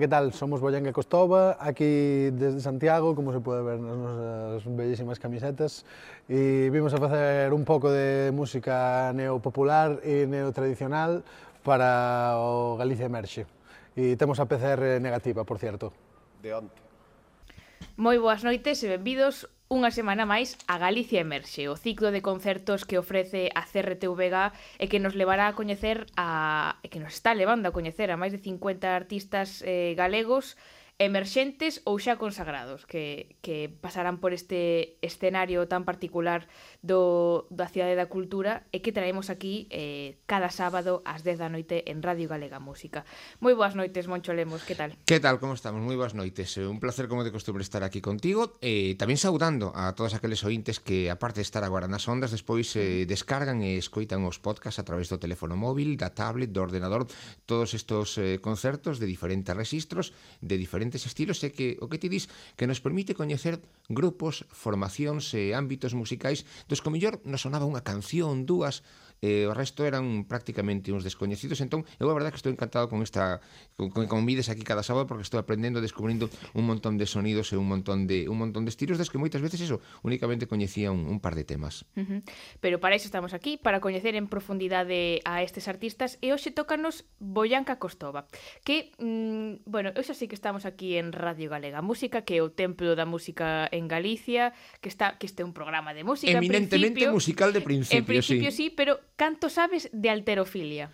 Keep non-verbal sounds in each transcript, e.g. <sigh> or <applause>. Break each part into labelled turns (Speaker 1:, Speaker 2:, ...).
Speaker 1: Ola, que tal? Somos Boyanga Costova, aquí desde Santiago, como se pode ver nas nosas bellísimas camisetas, e vimos a facer un pouco de música neopopular e neotradicional para o Galicia Emerxe. E temos a PCR negativa, por cierto.
Speaker 2: De onte.
Speaker 3: Moi boas noites e benvidos Unha semana máis a Galicia Emerxe, o ciclo de concertos que ofrece a CRTVG e que nos levará a coñecer a e que nos está levando a coñecer a máis de 50 artistas eh, galegos emerxentes ou xa consagrados que, que pasarán por este escenario tan particular do, da Cidade da Cultura e que traemos aquí eh, cada sábado ás 10 da noite en Radio Galega Música. Moi boas noites, Moncho Lemos, que tal?
Speaker 4: Que tal, como estamos? Moi boas noites. Eh, un placer como de costumbre estar aquí contigo e eh, tamén saudando a todos aqueles ointes que aparte de estar agora nas ondas, despois eh, mm. descargan e escoitan os podcasts a través do teléfono móvil, da tablet, do ordenador, todos estos eh, concertos de diferentes registros, de diferentes estilos e que o que ti dis que nos permite coñecer grupos, formacións e ámbitos musicais Entón, como mellor nos sonaba unha canción, dúas, e o resto eran prácticamente uns descoñecidos. Entón, eu a verdade que estou encantado con esta con, con convides aquí cada sábado porque estou aprendendo, descubrindo un montón de sonidos e un montón de un montón de estilos das que moitas veces eso únicamente coñecía un, un par de temas.
Speaker 3: Uh -huh. Pero para iso estamos aquí, para coñecer en profundidade a estes artistas e hoxe tócanos Boyanca Costova, que mm, bueno, eu xa sei que estamos aquí en Radio Galega Música, que é o templo da música en Galicia, que está que este é un programa de música
Speaker 4: eminentemente musical de principio,
Speaker 3: en principio
Speaker 4: sí.
Speaker 3: sí, pero cantos aves de alterofilia.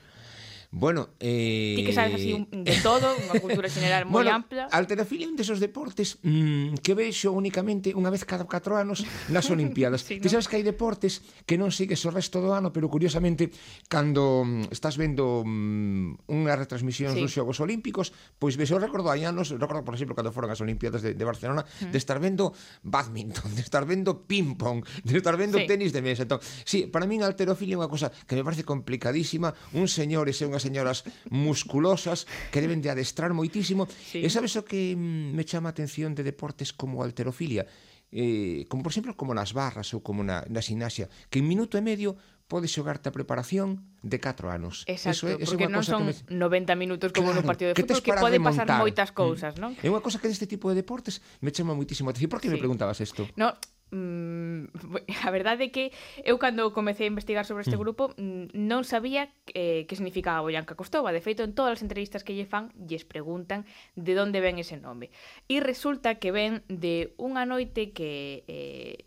Speaker 4: Bueno, eh...
Speaker 3: Ti que sabes así eh, de todo, unha <laughs> cultura general moi
Speaker 4: bueno,
Speaker 3: ampla.
Speaker 4: Alterofilia é un desos deportes mmm, que vexo únicamente unha vez cada 4 anos nas Olimpiadas. <laughs> sí, Ti no? sabes que hai deportes que non sigues o resto do ano, pero curiosamente, cando mm, estás vendo mmm, unha retransmisión sí. dos Xogos Olímpicos, pois ves, eu recordo hai anos, recordo, por exemplo, cando foron as Olimpiadas de, de Barcelona, mm. de estar vendo badminton, de estar vendo ping-pong, de estar vendo sí. tenis de mesa. Entón, sí, para min a alterofilia é unha cosa que me parece complicadísima. Un señor e se unha señoras musculosas que deben de adestrar moitísimo. Sí. E sabes o que mm, me chama a atención de deportes como a alterofilia? Eh, como por exemplo como nas barras ou como na, na sinaxia, que en minuto e medio podes xogarte a preparación de 4 anos.
Speaker 3: Exacto, eso é, eso porque non son me... 90 minutos como claro, no partido de fútbol que, que pode pasar moitas cousas, mm. non?
Speaker 4: É unha cosa que deste tipo de deportes me chama moitísimo a atención. Por que sí. me preguntabas isto?
Speaker 3: No, Mm, <laughs> a verdade é que eu cando comecei a investigar sobre este mm. grupo mm, non sabía eh, que significaba Boyanca Costova. De feito en todas as entrevistas que lle fan lles preguntan de onde ven ese nome. E resulta que ven de unha noite que eh,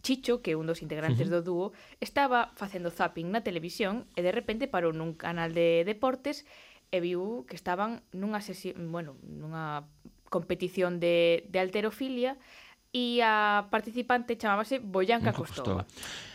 Speaker 3: Chicho, que é un dos integrantes uh -huh. do dúo, estaba facendo zapping na televisión e de repente parou nun canal de deportes e viu que estaban nunha sesión, bueno, nunha competición de, de alterofilia e e a participante chamábase Boyanca Costova. Costova.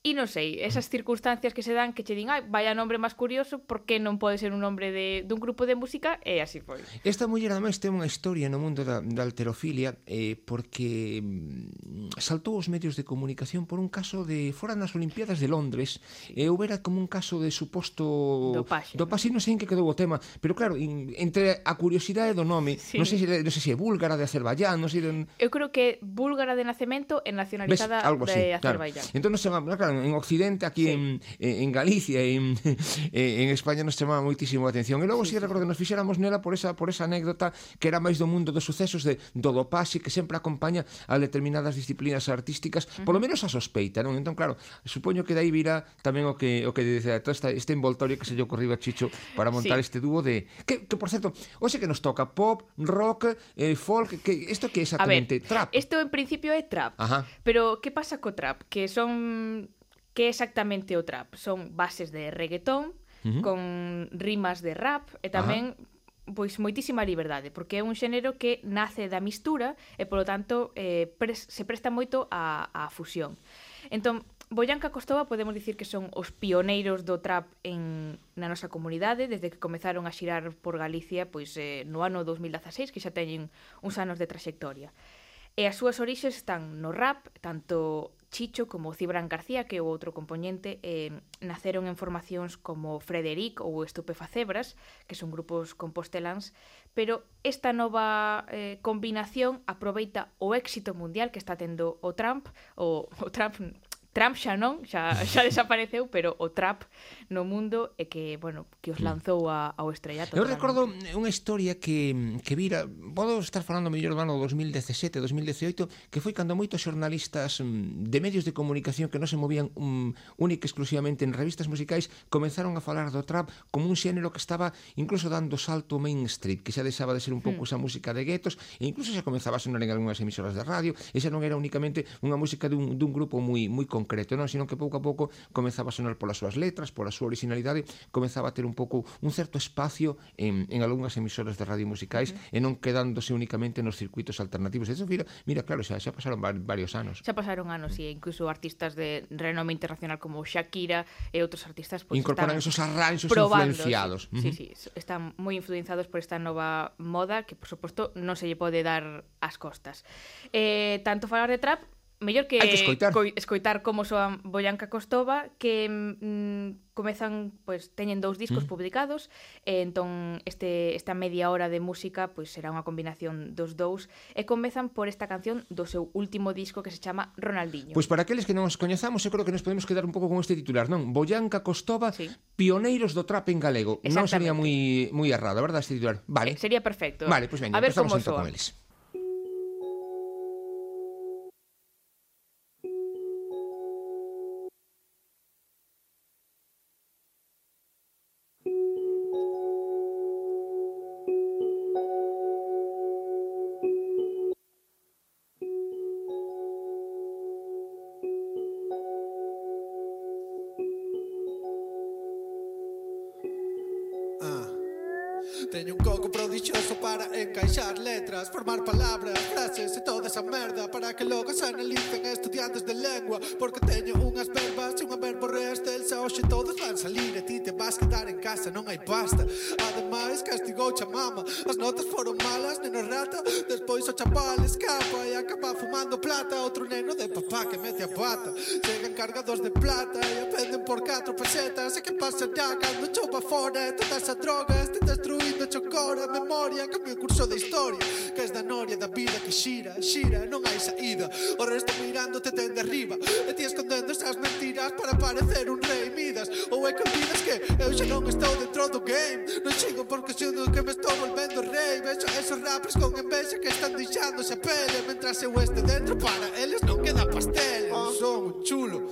Speaker 3: E non sei, esas circunstancias que se dan que che din, ai, vaya nombre máis curioso, por que non pode ser un nombre de, dun grupo de música? E así foi.
Speaker 4: Esta muller, ademais, ten unha historia no mundo da, da alterofilia eh, porque mm, saltou os medios de comunicación por un caso de fora nas Olimpiadas de Londres e eh, houbera como un caso de suposto...
Speaker 3: Dopaxe.
Speaker 4: Dopaxe, non sei en que quedou o tema, pero claro, in, entre a curiosidade do nome, sí. non sei se non sei se é búlgara de Azerbaiyán, non sei... De...
Speaker 3: Eu creo que búlgara de nacemento e nacionalizada ¿Ves?
Speaker 4: Algo así,
Speaker 3: de Azerbaiyán.
Speaker 4: Claro. Entón, non sei, claro, en, en Occidente, aquí sí. en, en Galicia e en, <laughs> en España nos chamaba moitísimo a atención. E logo si sí, recordo nos fixéramos nela por esa por esa anécdota que era máis do mundo dos sucesos de do dopaxe que sempre acompaña a determinadas disciplinas artísticas, uh -huh. polo menos a sospeita, non? Entón claro, supoño que dai virá tamén o que o que dice todo esta, este envoltorio que se lle ocorriba a Chicho para montar sí. este dúo de que, que por certo, hoxe que nos toca pop, rock, eh, folk, que isto que é exactamente a
Speaker 3: ver,
Speaker 4: trap.
Speaker 3: Isto en principio é trap. Ajá. Pero que pasa co trap? Que son Que é exactamente o trap? Son bases de reggaetón, uh -huh. con rimas de rap e tamén Ajá pois moitísima liberdade, porque é un xénero que nace da mistura e polo tanto eh, pres, se presta moito a, a fusión. Entón, Boyanca Costova podemos dicir que son os pioneiros do trap en na nosa comunidade desde que comezaron a xirar por Galicia pois eh, no ano 2016 que xa teñen uns anos de traxectoria. E as súas orixes están no rap, tanto Chicho como Cibran García, que é o outro componente, eh, naceron en formacións como Frederic ou Estupefacebras, que son grupos composteláns, pero esta nova eh, combinación aproveita o éxito mundial que está tendo o Trump, o, <laughs> o Trump Trump xa non, xa, xa <laughs> desapareceu, pero o trap no mundo é que, bueno, que os mm. lanzou a, ao estrellato.
Speaker 4: Eu recordo unha historia que, que vira, podo estar falando mellor do ano 2017, 2018, que foi cando moitos xornalistas mm, de medios de comunicación que non se movían um, única exclusivamente en revistas musicais comenzaron a falar do trap como un xénero que estaba incluso dando salto mainstream, que xa deixaba de ser un pouco mm. esa música de guetos, e incluso xa comenzaba a sonar en algunhas emisoras de radio, e xa non era únicamente unha música dun, dun grupo moi moi concreto, non, sino que pouco a pouco comezaba a sonar polas súas letras, pola súa originalidade, comezaba a ter un pouco un certo espacio en, en algunhas emisoras de radio musicais uh -huh. e non quedándose únicamente nos circuitos alternativos. Eso, mira, mira, claro, xa, xa pasaron varios anos.
Speaker 3: Xa pasaron anos e incluso artistas de renome internacional como Shakira e outros artistas
Speaker 4: pues, incorporan esos arranxos influenciados.
Speaker 3: Sí, uh -huh. sí, sí, están moi influenciados por esta nova moda que, por suposto, non se lle pode dar as costas. Eh, tanto falar de trap mellor que,
Speaker 4: que escoitar.
Speaker 3: Co escoitar como soa Boyanca Costova que mm, comezan, pois pues, teñen dous discos mm. publicados, e entón este esta media hora de música pois pues, será unha combinación dos dous e comezan por esta canción do seu último disco que se chama Ronaldinho.
Speaker 4: Pois pues para aqueles que non os coñezamos, eu creo que nos podemos quedar un pouco con este titular, non? Boyanca Costova, sí. pioneiros do trap en galego. Non sería moi moi errado, verdad, este titular? Vale.
Speaker 3: Eh, sería perfecto.
Speaker 4: Vale, pois pues venga, a ver como entón soa. con eles.
Speaker 2: merda Para que logo se analicen estudiantes de lengua Porque teño unhas verbas e unha verbo estelsa hoxe todos van salir e ti te vas quedar en casa Non hai pasta. Ademais castigou cha mama. As notas foron malas, neno rata. Despois o chapal escapa e acaba fumando plata. Outro neno de papá que mete a pata. Chegan cargados de plata e aprenden por 4 pesetas. E que pasará cando chupa fora? E toda esa droga este destruindo chocora Memoria, cambio o curso de historia Que es da noria da vida que xira, xira idea, non hai saída O resto mirándote dende arriba. E ti escondendo esas mentiras para parecer un rei Midas. Ou é que olvidas que eu xa non estou dentro do game. Non sigo porque sinto que me estou volvendo rei Vexo esos rappers con envexa que están deixándose a pele. Mentras eu este dentro para eles non queda pastel. Oh. Son un chulo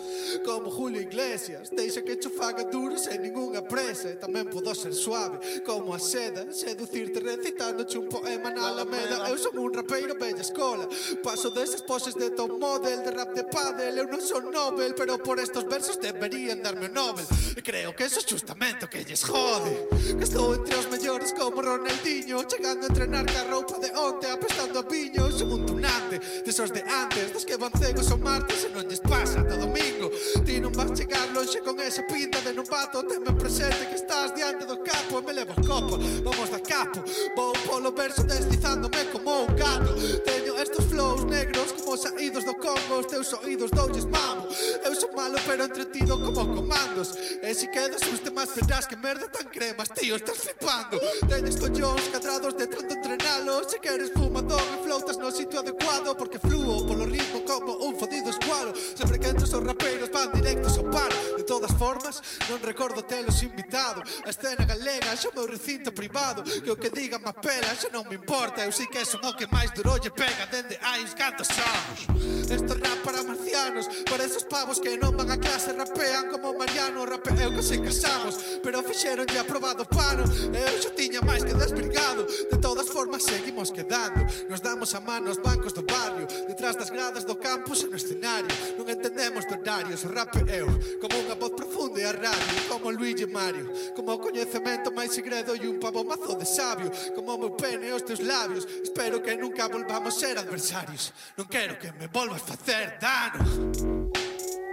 Speaker 2: como Julio Iglesias. Deixa que cho faga duro sen ninguna presa. E tamén podo ser suave como a seda. Seducirte recitando un poema na Alameda. Eu son un rapeiro bella escola Paso desas poses de top model De rap de padel Eu non son Nobel Pero por estos versos deberían darme o Nobel. E creo que eso é justamente o que lles jode. Que estou entre os mellores como Ronaldinho Chegando a entrenar ca roupa de onte Apestando a viño Son un tunante. Desos de antes Dos que van cegos o martes E non lles pasa todo domingo. Ti non vas chegar longe con esa pinta de novato. Teme presente que estás diante do capo E me levo a copa Vamos da capo. Vou polo verso deslizándome como un gato. Teño estos Os negros como saídos do Congo Os teus oídos doulles mamo. Eu sou malo pero entretido como comandos. E si quedas uns temas verás que merda tan cremas Tío, estás flipando. Tenes collóns cadrados de tanto entrenalos Se queres fumador e flotas no sitio adecuado Porque fluo polo ritmo como un fodido escualo. Sempre que entros os rapeiros van directos ao par De todas formas, non recordo telos invitado A escena galega xa meu recinto privado. Que o que diga má pela xa non me importa. Eu sei que son o que máis duro lle pega dende hai uns cantos anos Esto rap para marcianos. Para esos pavos que non van a clase Rapean como Mariano. Rapeo que se casamos Pero fixeron ya aprobado pano. Eu xa tiña máis que desbrigado De todas formas seguimos quedando. Nos damos a mano aos bancos do barrio. Detrás das gradas do campus e no escenario. Non entendemos de horarios O rap eu como unha voz profunda e a radio Como Luigi Mario. Como o coñecemento máis segredo E un pavo mazo de sabio. Como o meu pene e os teus labios. Espero que nunca volvamos ser adversarios. Non quero que me volvas facer danos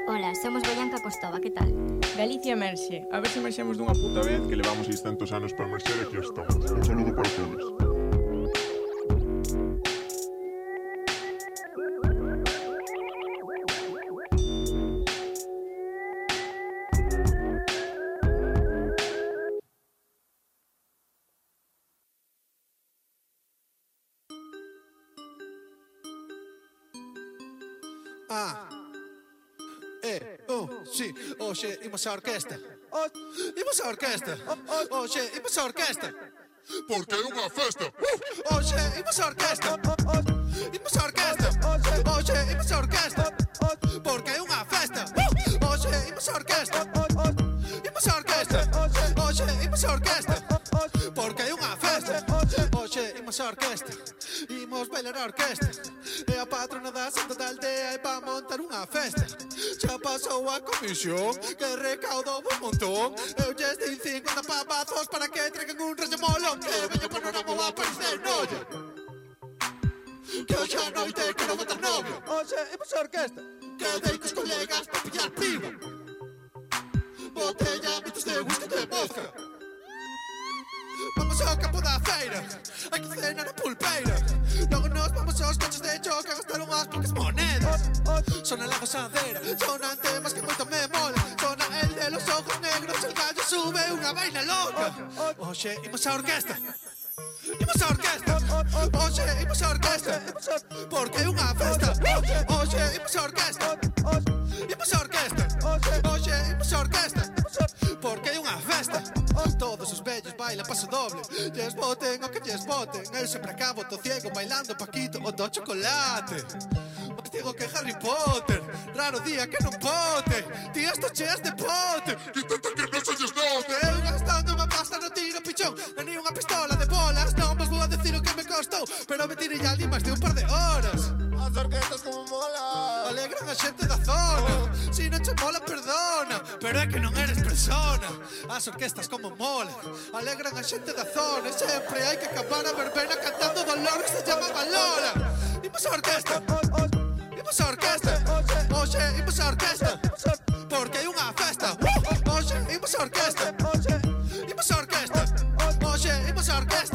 Speaker 5: Ola, somos Boyanca Costova, que tal?
Speaker 6: Galicia emerxe A ver se emerxemos dunha puta vez Que levamos 600 anos para emerxer e aquí estamos. Un saludo para todos.
Speaker 2: Oxe, shit, imos a orquesta. Oh, imos a orquesta. Oh, oh imos a orquesta.
Speaker 6: Porque é unha festa. Uh!
Speaker 2: Oxe, shit, imos a orquesta. Imos a orquesta. Oxe, imos a orquesta. Porque é unha festa. Uh! Oxe, shit, imos a orquesta. Imos a orquesta. Oxe, shit, imos a orquesta a orquesta. Imos bailar a orquesta. É a patrona da santa da aldea E pa montar unha festa. Xa pasou a comisión Que recaudou un montón. Eu lles dei 50 papazos Para que traigan un rollo molón Que veño panorama a aparecer noia. Que hoxe a noite quero botar novio. Oxe, imos a orquesta? Quedei cos colegas para pillar piba. Botella, mitos de whisky de vodka Vamos ao campo da feira Hai que cenar na pulpeira. Logo nos vamos aos coches de choque A gastar unhas poucas monedas Sona la gozadera Sonan temas que moito me mola. Sona el de los ojos negros El gallo sube unha vaina loca. Oxe, imos a orquesta. Imos a orquesta. Oxe, imos a orquesta. Porque é unha festa. Oxe, imos a orquesta. Imos a orquesta. Oxe, imos a orquesta. Porque é unha festa. Todos os vellos bailan paso doble. Lles boten o que lles boten. Eu sempre acabo to ciego bailando Paquito o do chocolate. Máis digo que Harry Potter Raro día que non pote Ti esto cheas de pote.
Speaker 6: Intenta que non se lles note
Speaker 2: Eu gastando unha pasta no tiro pichón. E ni unha pistola de bolas Non vos vou a decir o que me costou Pero me tirei ali máis de un par de horas
Speaker 6: as orquestas como mola.
Speaker 2: Alegran a xente da zona. Si non che mola, perdona. Pero é que non eres persona. As orquestas como mola. Alegran a xente da zona. E sempre hai que acabar a verbena Cantando dolores se llama Lola Imos a orquesta. Imos a orquesta. Oxe, imos a orquesta. Porque hai unha festa. Oxe, imos a orquesta. Imos a orquesta. Oxe, imos a orquesta.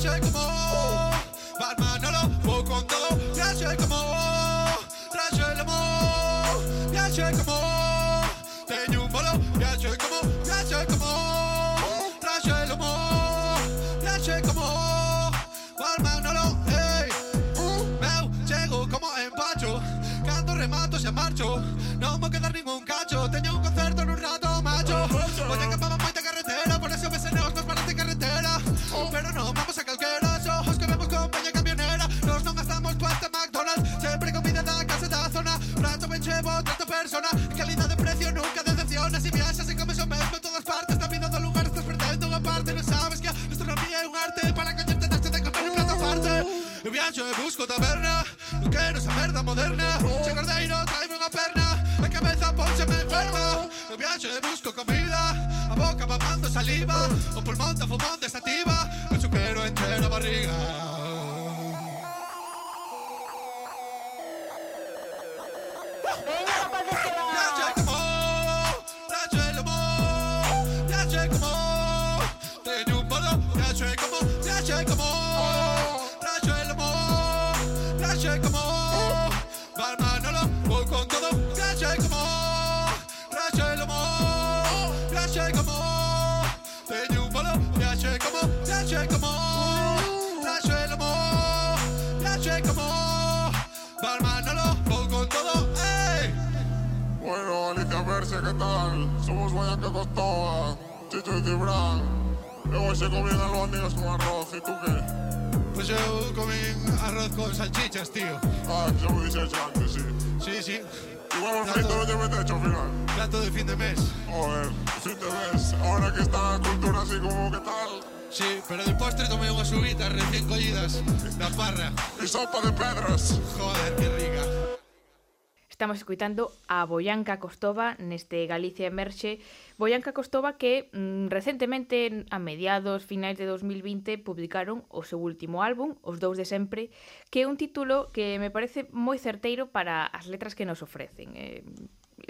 Speaker 2: piace come hey. Meu, chego como empacho Cando remato xa marcho Barmanolo, voy con todo, ey
Speaker 6: Bueno, Alicia Perse, ¿qué tal? Somos Costoba, Chicho y Cibran. Luego se comían albóndigas con arroz, ¿y tú qué?
Speaker 2: Pues eu comí arroz con salchichas, tío.
Speaker 6: Ah, xa me dixexe antes, sí.
Speaker 2: Sí, sí.
Speaker 6: Igual o frito non lle mete hecho ao final.
Speaker 2: Plato de fin de mes.
Speaker 6: Joder, fin de mes. Ahora que está a cultura así como que tal.
Speaker 2: Sí, pero de postre tomé unhas uvitas recién collidas da parra.
Speaker 6: E sopa de pedras.
Speaker 2: Joder, que rica.
Speaker 3: Estamos escuitando a Boyanca Costova neste Galicia Emerxe. Boyanca Costova que mm, recentemente, a mediados, finais de 2020, publicaron o seu último álbum, Os Dous de Sempre, que é un título que me parece moi certeiro para as letras que nos ofrecen. Eh,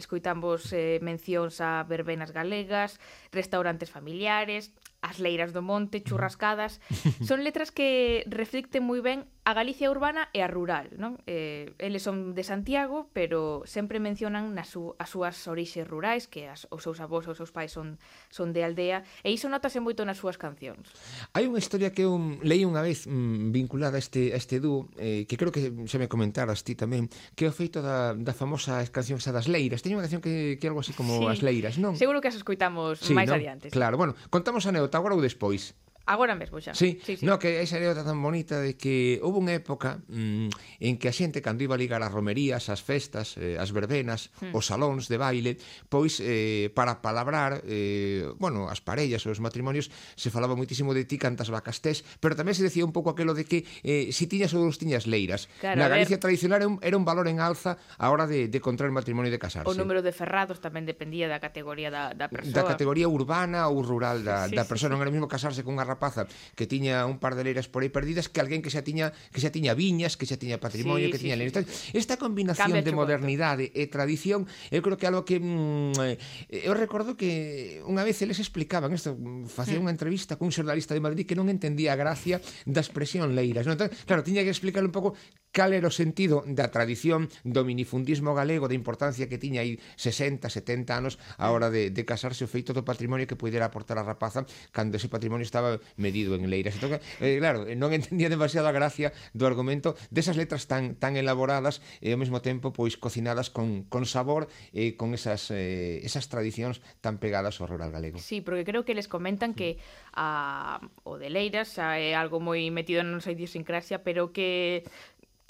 Speaker 3: escoitamos eh, mencións a verbenas galegas, restaurantes familiares, As leiras do monte, churrascadas, <laughs> son letras que reflicten moi ben a Galicia urbana e a rural, non? Eh, eles son de Santiago, pero sempre mencionan nas su, as súas orixes rurais, que as, os seus avós, os seus pais son, son de aldea, e iso notase moito nas súas cancións.
Speaker 4: Hai unha historia que eu leí unha vez mm, vinculada a este, a este dúo, eh, que creo que xa me comentaras ti tamén, que é o feito da, da famosa canción xa das leiras. Teño unha canción que, que algo así como
Speaker 3: sí.
Speaker 4: as leiras, non?
Speaker 3: Seguro que as escoitamos
Speaker 4: sí,
Speaker 3: máis
Speaker 4: non?
Speaker 3: adiante.
Speaker 4: Claro, bueno, contamos a agora ou despois?
Speaker 3: Agora mesmo xa.
Speaker 4: Sí,
Speaker 3: sí, sí.
Speaker 4: No, que esa anécdota tan bonita de que houve unha época mmm, en que a xente cando iba a ligar as romerías, as festas, eh, as verbenas,
Speaker 3: hmm.
Speaker 4: os salóns de baile, pois eh, para palabrar, eh, bueno, as parellas ou os matrimonios se falaba moitísimo de ti cantas vacas tes, pero tamén se decía un pouco aquelo de que eh, si tiñas ou os tiñas leiras.
Speaker 3: Claro,
Speaker 4: Na
Speaker 3: Galicia ver...
Speaker 4: tradicional era un, era un valor en alza a hora de, de contraer matrimonio e de casarse.
Speaker 3: O número de ferrados tamén dependía da categoría da, da persoa.
Speaker 4: Da categoría urbana ou rural da,
Speaker 3: sí,
Speaker 4: da persoa. Sí, non era o mesmo casarse con unha rapaza que tiña un par de leiras por aí perdidas que alguén que xa tiña que xa tiña viñas, que xa tiña patrimonio,
Speaker 3: sí,
Speaker 4: que
Speaker 3: sí,
Speaker 4: tiña
Speaker 3: sí,
Speaker 4: leiras.
Speaker 3: Sí.
Speaker 4: Esta combinación
Speaker 3: Cambia
Speaker 4: de modernidade e tradición, eu creo que algo que mm, eh, eu recordo que unha vez eles explicaban isto, mm, facía
Speaker 3: mm.
Speaker 4: unha entrevista cun xornalista de Madrid que non entendía a gracia da expresión leiras, non? Entón, claro, tiña que explicar un pouco cal era o sentido da tradición do minifundismo galego, da importancia que tiña aí 60, 70 anos a hora de, de casarse o feito do patrimonio que pudera aportar a rapaza cando ese patrimonio estaba medido en Leiras. Entón, eh, claro, eh, non entendía demasiado a gracia do argumento desas letras tan tan elaboradas e ao mesmo tempo pois cocinadas con, con sabor e eh, con esas eh, esas tradicións tan pegadas ao rural galego.
Speaker 3: Sí, porque creo que les comentan que a, o de Leiras a, é algo moi metido na nosa idiosincrasia, pero que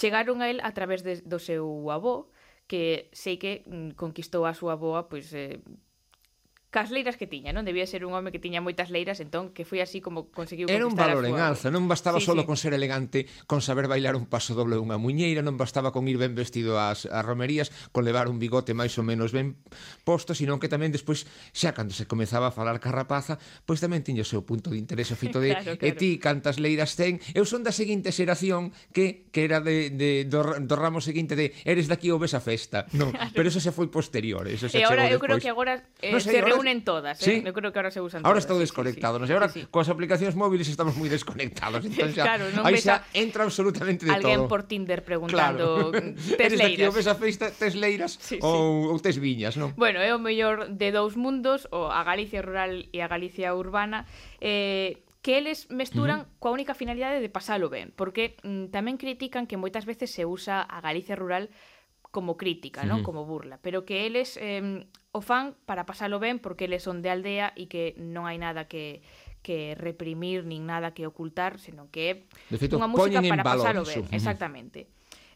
Speaker 3: chegaron a él a través de, do seu avó, que sei que mm, conquistou a súa avoa pois eh, cas leiras que tiña, non? Debía ser un home que tiña moitas leiras, entón que foi así como conseguiu
Speaker 4: Era un valor en alza, non bastaba
Speaker 3: sí,
Speaker 4: solo
Speaker 3: sí.
Speaker 4: con ser elegante, con saber bailar un paso doble unha muñeira, non bastaba con ir ben vestido ás, ás romerías, con levar un bigote máis ou menos ben posto, sino que tamén despois, xa cando se comezaba a falar carrapaza, pois tamén tiña o seu punto de interés o fito de
Speaker 3: claro, <laughs> claro.
Speaker 4: e ti cantas leiras ten, eu son da seguinte xeración que que era de, de do, do ramo seguinte de eres daqui ou ves a festa, non, <laughs> claro. pero eso xa foi posterior, eso xa
Speaker 3: e
Speaker 4: agora,
Speaker 3: eu creo que agora eh,
Speaker 4: no sei,
Speaker 3: se reúnen todas, ¿eh?
Speaker 4: ¿Sí?
Speaker 3: eh? eu creo que ahora se usan
Speaker 4: Ahora
Speaker 3: todas.
Speaker 4: estou
Speaker 3: desconectado, sí, sí.
Speaker 4: non sei, ahora
Speaker 3: sí, sí.
Speaker 4: coas aplicacións móviles estamos moi desconectados, <laughs> entón xa,
Speaker 3: claro, non
Speaker 4: aí xa
Speaker 3: a...
Speaker 4: entra absolutamente de
Speaker 3: Alguén
Speaker 4: todo.
Speaker 3: Alguén por Tinder preguntando
Speaker 4: claro. <laughs>
Speaker 3: tes leiras.
Speaker 4: Eres daqui, ves a tes leiras
Speaker 3: sí, sí.
Speaker 4: ou, ou tes viñas, non?
Speaker 3: Bueno, é o mellor de dous mundos, o a Galicia rural e a Galicia urbana, eh, que eles mesturan uh -huh. coa única finalidade de pasalo ben, porque mm, tamén critican que moitas veces se usa a Galicia rural como crítica, ¿no? Uh -huh. Como burla, pero que eles eh, o fan para pasalo ben porque eles son de aldea e que non hai nada que que reprimir nin nada que ocultar, senón que é unha música para pasalo ben,
Speaker 4: uh -huh.
Speaker 3: exactamente.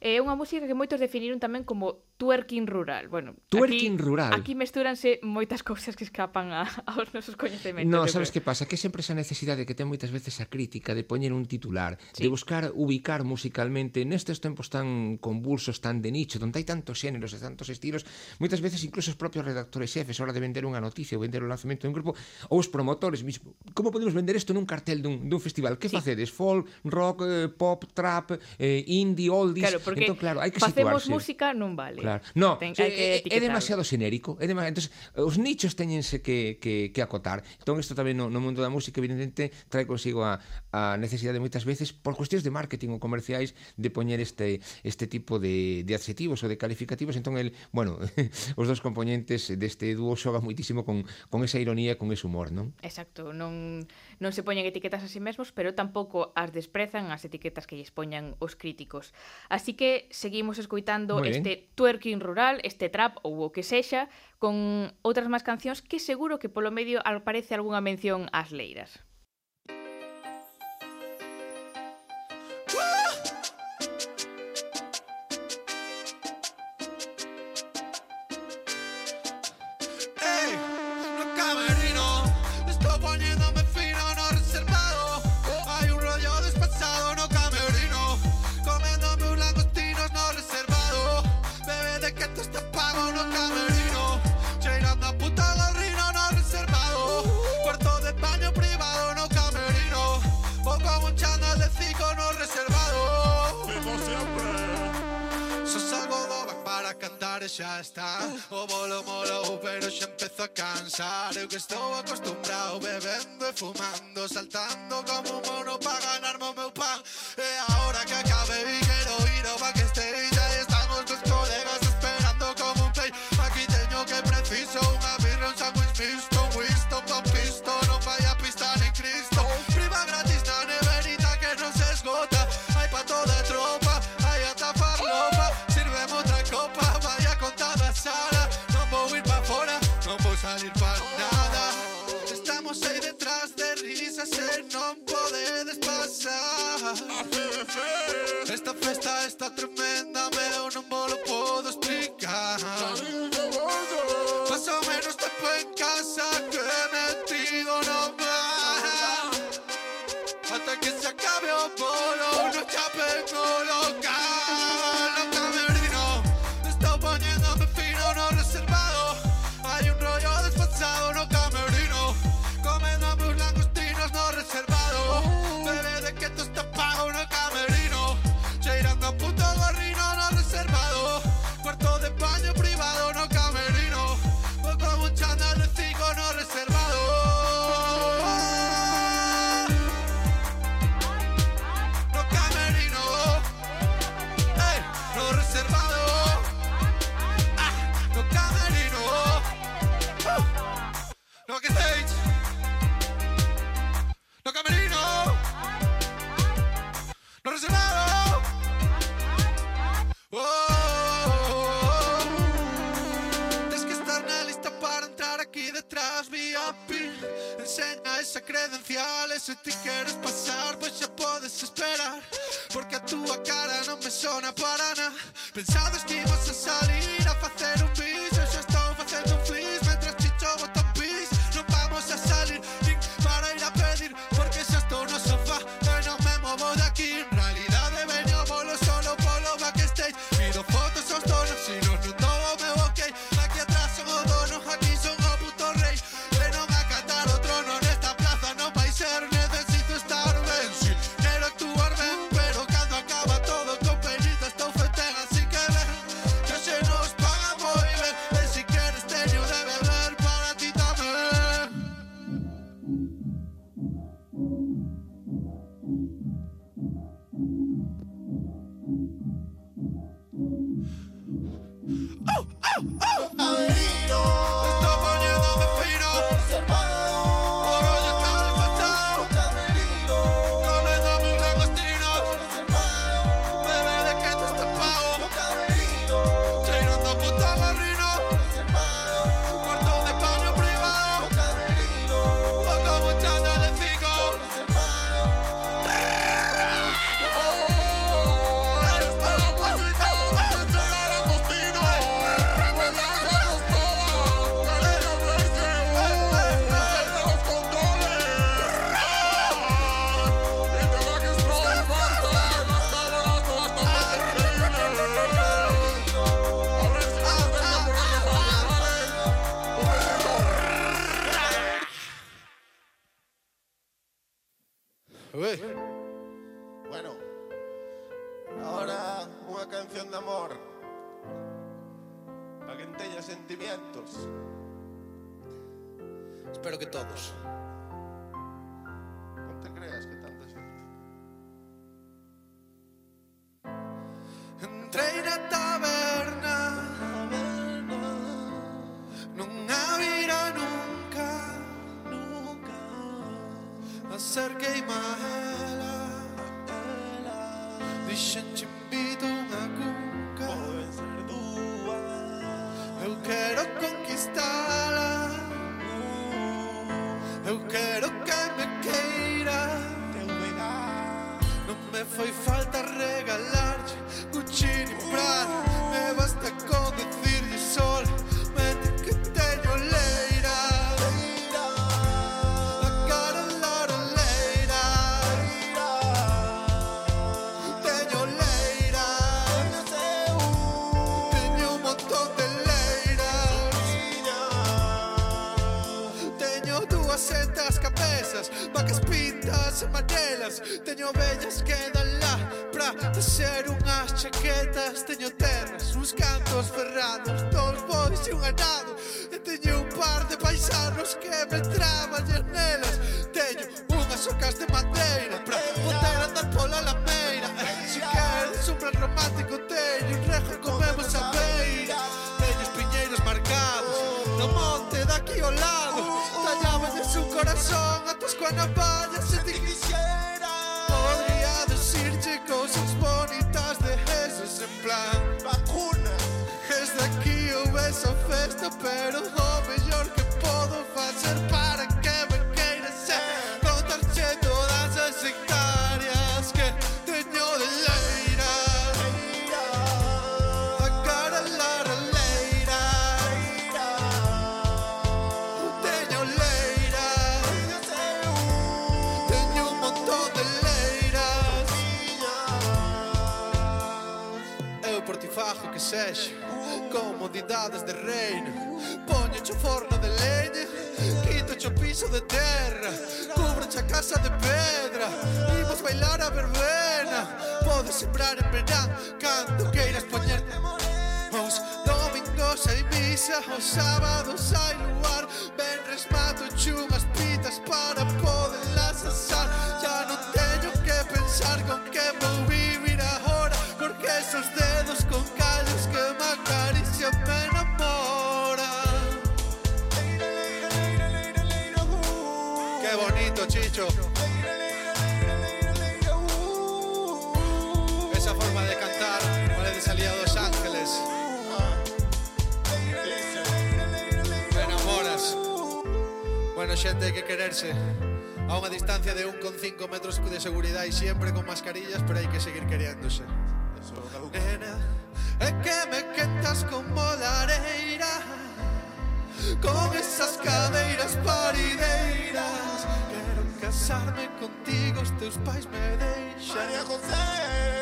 Speaker 3: Eh, é unha música que moitos definiron tamén como twerking rural. Bueno,
Speaker 4: twerking
Speaker 3: aquí,
Speaker 4: rural.
Speaker 3: Aquí mestúranse moitas cousas que escapan a, <laughs> aos nosos coñecementos.
Speaker 4: No, sabes
Speaker 3: creo.
Speaker 4: que pasa? Que sempre esa necesidade que ten moitas veces a crítica de poñer un titular,
Speaker 3: sí.
Speaker 4: de buscar ubicar musicalmente nestes tempos tan convulsos, tan de nicho, onde hai tantos xéneros e tantos estilos, moitas veces incluso os propios redactores xefes a hora de vender unha noticia ou vender o lanzamento dun grupo ou os promotores mismo. Como podemos vender isto nun cartel dun, dun festival? Que
Speaker 3: sí.
Speaker 4: facedes? Folk, rock, eh, pop, trap, eh, indie, oldies?
Speaker 3: Claro, porque
Speaker 4: entón, claro, hai que
Speaker 3: facemos
Speaker 4: situarse.
Speaker 3: música non vale.
Speaker 4: Claro. No,
Speaker 3: ten, hai que
Speaker 4: é, é demasiado xenérico. É demasiado... Entonces, os nichos teñense que, que, que acotar. Entón, isto tamén no, no mundo da música, evidentemente, trae consigo a, a necesidade moitas veces, por cuestións de marketing ou comerciais, de poñer este, este tipo de, de adxetivos ou de calificativos. Entón, el, bueno, <laughs> os dos componentes deste dúo xoga moitísimo con, con esa ironía, con ese humor, non?
Speaker 3: Exacto, non, non se poñen etiquetas a sí mesmos, pero tampouco as desprezan as etiquetas que lles poñan os críticos. Así que seguimos escoitando este tuer twerking rural, este trap ou o que sexa, con outras máis cancións que seguro que polo medio aparece algunha mención ás leiras.
Speaker 2: Ya está. O bolo molou pero xa empezo a cansar. Eu que estou acostumbrado bebendo y fumando Saltando como un mono para ganarme o meu pan. Eh, e agora que acabe e quero ir ao que está tremenda, veo, no me lo puedo explicar. Más o menos tiempo en casa que he metido no más. Hasta que se acabe oh, o enseña esa credencial ese se ti queres pasar, pues ya puedes esperar Porque a tu cara no me suena para pensado Pensades que imos a salir a hacer un
Speaker 7: Bueno, ahora una canción de amor para que teña sentimientos.
Speaker 2: Espero que todos.
Speaker 7: Non te creas que
Speaker 2: esa festa, pero o mellor que podo facer para que me queiras é contarche todas as hectáreas que teño de leira. A cara lara leira. Teño leira. Teño un montón de leiras. Eu por ti fajo que sexa profundidades de reino Poño o forno de leña Quito o piso de terra Cubro a casa de pedra Imos bailar a verbena. Podes sembrar en verán Cando queiras poñerte Os domingos hai misa Os sábados hai luar Ben resmato chumas pitas Para poderlas asar. Ya non teño que pensar Con que vou vivir pero xente hai que quererse a unha distancia de 1,5 metros de seguridade e sempre con mascarillas, pero hai que seguir queriéndose. Nena, é que me quentas como lareira Con esas cadeiras parideiras. Quero casarme contigo, os teus pais me deixan. María José.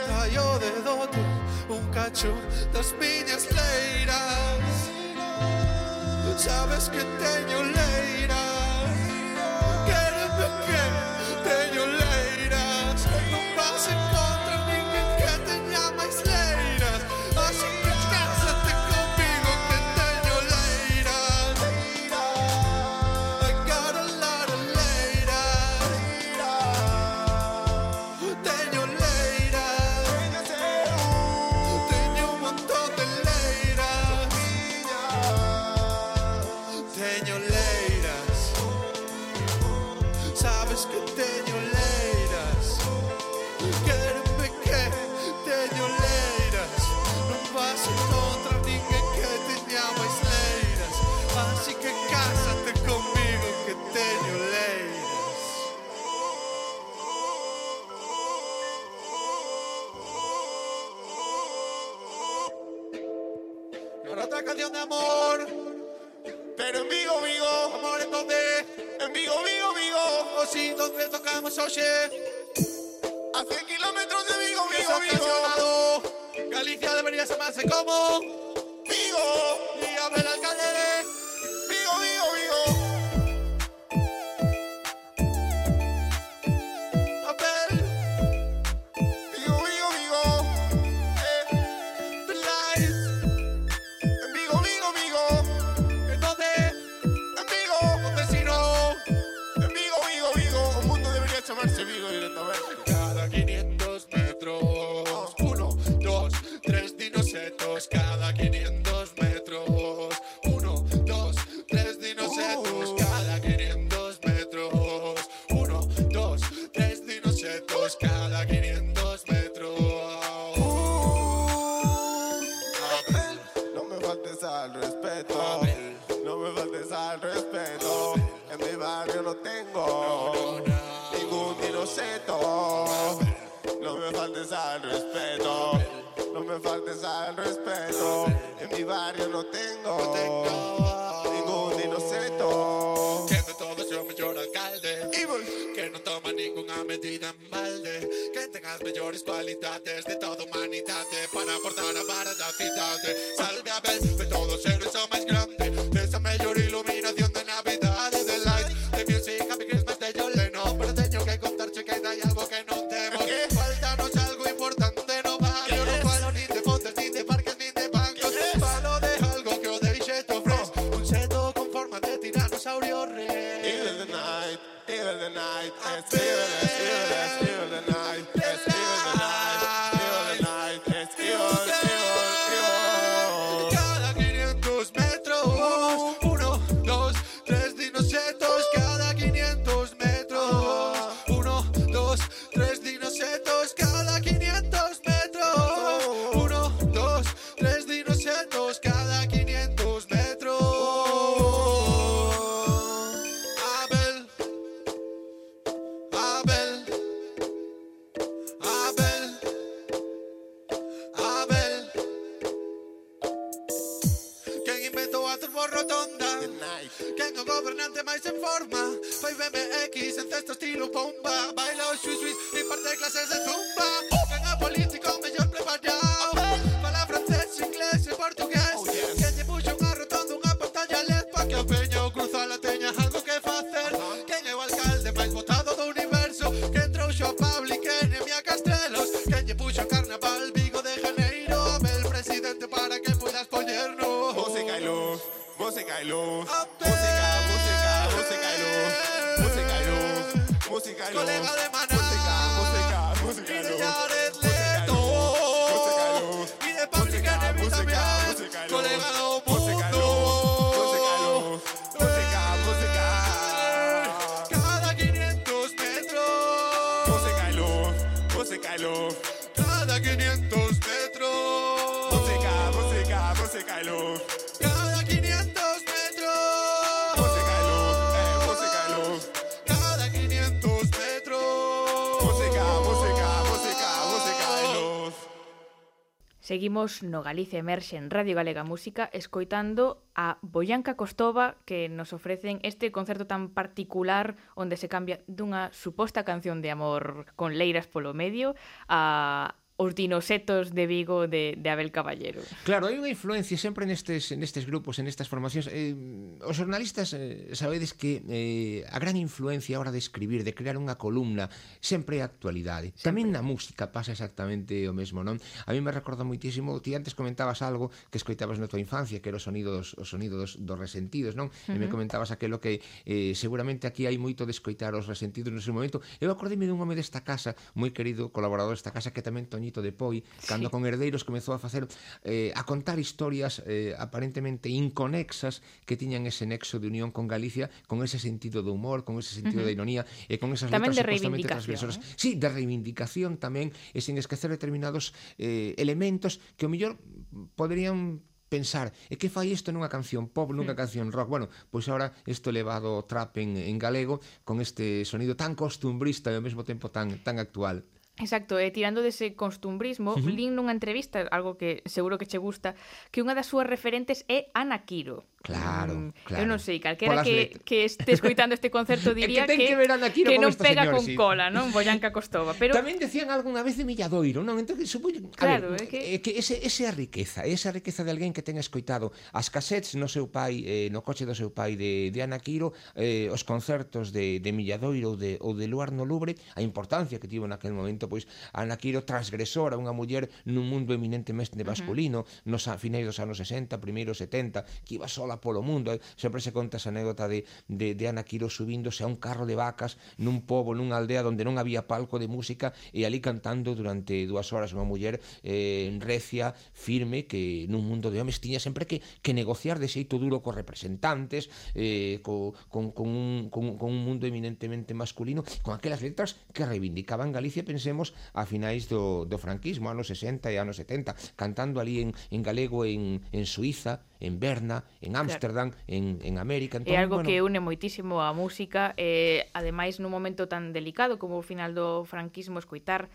Speaker 2: Traio de dote un cacho das miñas leiras. Sabes que teño leiras.
Speaker 7: Al respeto. No me faltes al respeto. En mi barrio no tengo ningún dinoseto. No me faltes al respeto. No me faltes al respeto. En mi barrio no tengo
Speaker 2: ninguna medida en balde Que tengas mejores cualidades de toda humanidad Para aportar a para la ciudad Salve a ver, de todos eres o más grande De esa mayor
Speaker 3: seguimos no Galicia Emerxe en Radio Galega Música escoitando a Boyanca Costova que nos ofrecen este concerto tan particular onde se cambia dunha suposta canción de amor con leiras polo medio a, os dinosetos de Vigo de, de Abel Caballero.
Speaker 4: Claro, hai unha influencia sempre nestes, nestes grupos, en estas formacións. Eh, os jornalistas eh, sabedes que eh, a gran influencia a hora de escribir, de crear unha columna, sempre é actualidade. Sempre. Tamén na música pasa exactamente o mesmo, non? A mí me recorda moitísimo, ti antes comentabas algo que escoitabas na tua infancia, que era o sonido dos, o sonido dos, dos resentidos, non? Uh -huh. E me comentabas aquilo que eh, seguramente aquí hai moito de escoitar os resentidos nese momento. Eu acordei-me dun home desta casa, moi querido colaborador desta casa, que tamén Toñito Benito de Poi, cando sí. con Herdeiros comezou a facer eh, a contar historias eh, aparentemente inconexas que tiñan ese nexo de unión con Galicia, con ese sentido do humor, con ese sentido uh -huh. de ironía e con esas
Speaker 3: tamén
Speaker 4: letras supostamente transgresoras. Eh? Sí, de reivindicación tamén e sin esquecer determinados eh, elementos que o mellor poderían pensar, e que fai isto nunha canción pop, nunha canción rock? Bueno, pois agora isto levado trap en, en galego con este sonido tan costumbrista e ao mesmo tempo tan tan actual.
Speaker 3: Exacto, e tirando dese costumbrismo, uh -huh. lin nunha entrevista, algo que seguro que che gusta, que unha das súas referentes é Ana Quiro.
Speaker 4: Claro,
Speaker 3: mm,
Speaker 4: claro.
Speaker 3: Eu non sei, calquera que, que este escoitando este concerto <laughs> diría
Speaker 4: que, que, que, ver Ana Quiro
Speaker 3: que non pega
Speaker 4: señor,
Speaker 3: con
Speaker 4: sí.
Speaker 3: cola, non? Boyanca Costova. Pero...
Speaker 4: Tamén decían algunha vez de Milladoiro, non? Entón, supoño...
Speaker 3: Claro,
Speaker 4: ver,
Speaker 3: é que...
Speaker 4: É que ese, ese a riqueza, esa riqueza de alguén que ten escoitado as cassettes no seu pai, eh, no coche do seu pai de, de Ana Quiro, eh, os concertos de, de Milladoiro ou de, ou de Luar no Lubre, a importancia que tivo naquel momento momento pois Ana Quiro transgresora, unha muller nun mundo eminentemente masculino, uh -huh. nos finais dos anos 60, primeiros 70, que iba sola polo mundo, eh. sempre se conta esa anécdota de, de, de Ana Quiro subíndose a un carro de vacas nun pobo, nunha aldea onde non había palco de música e ali cantando durante dúas horas unha muller eh, recia, firme, que nun mundo de homes tiña sempre que, que negociar de xeito duro cos representantes, eh, co, con, con, un, con, con un mundo eminentemente masculino, con aquelas letras que reivindicaban Galicia, pensemos pasemos a finais do, do franquismo, anos 60 e anos 70, cantando ali en, en galego en, en Suiza, en Berna, en Ámsterdam, claro. en, en América.
Speaker 3: Entón, é algo bueno... que une moitísimo a música, eh, ademais nun momento tan delicado como o final do franquismo, escoitar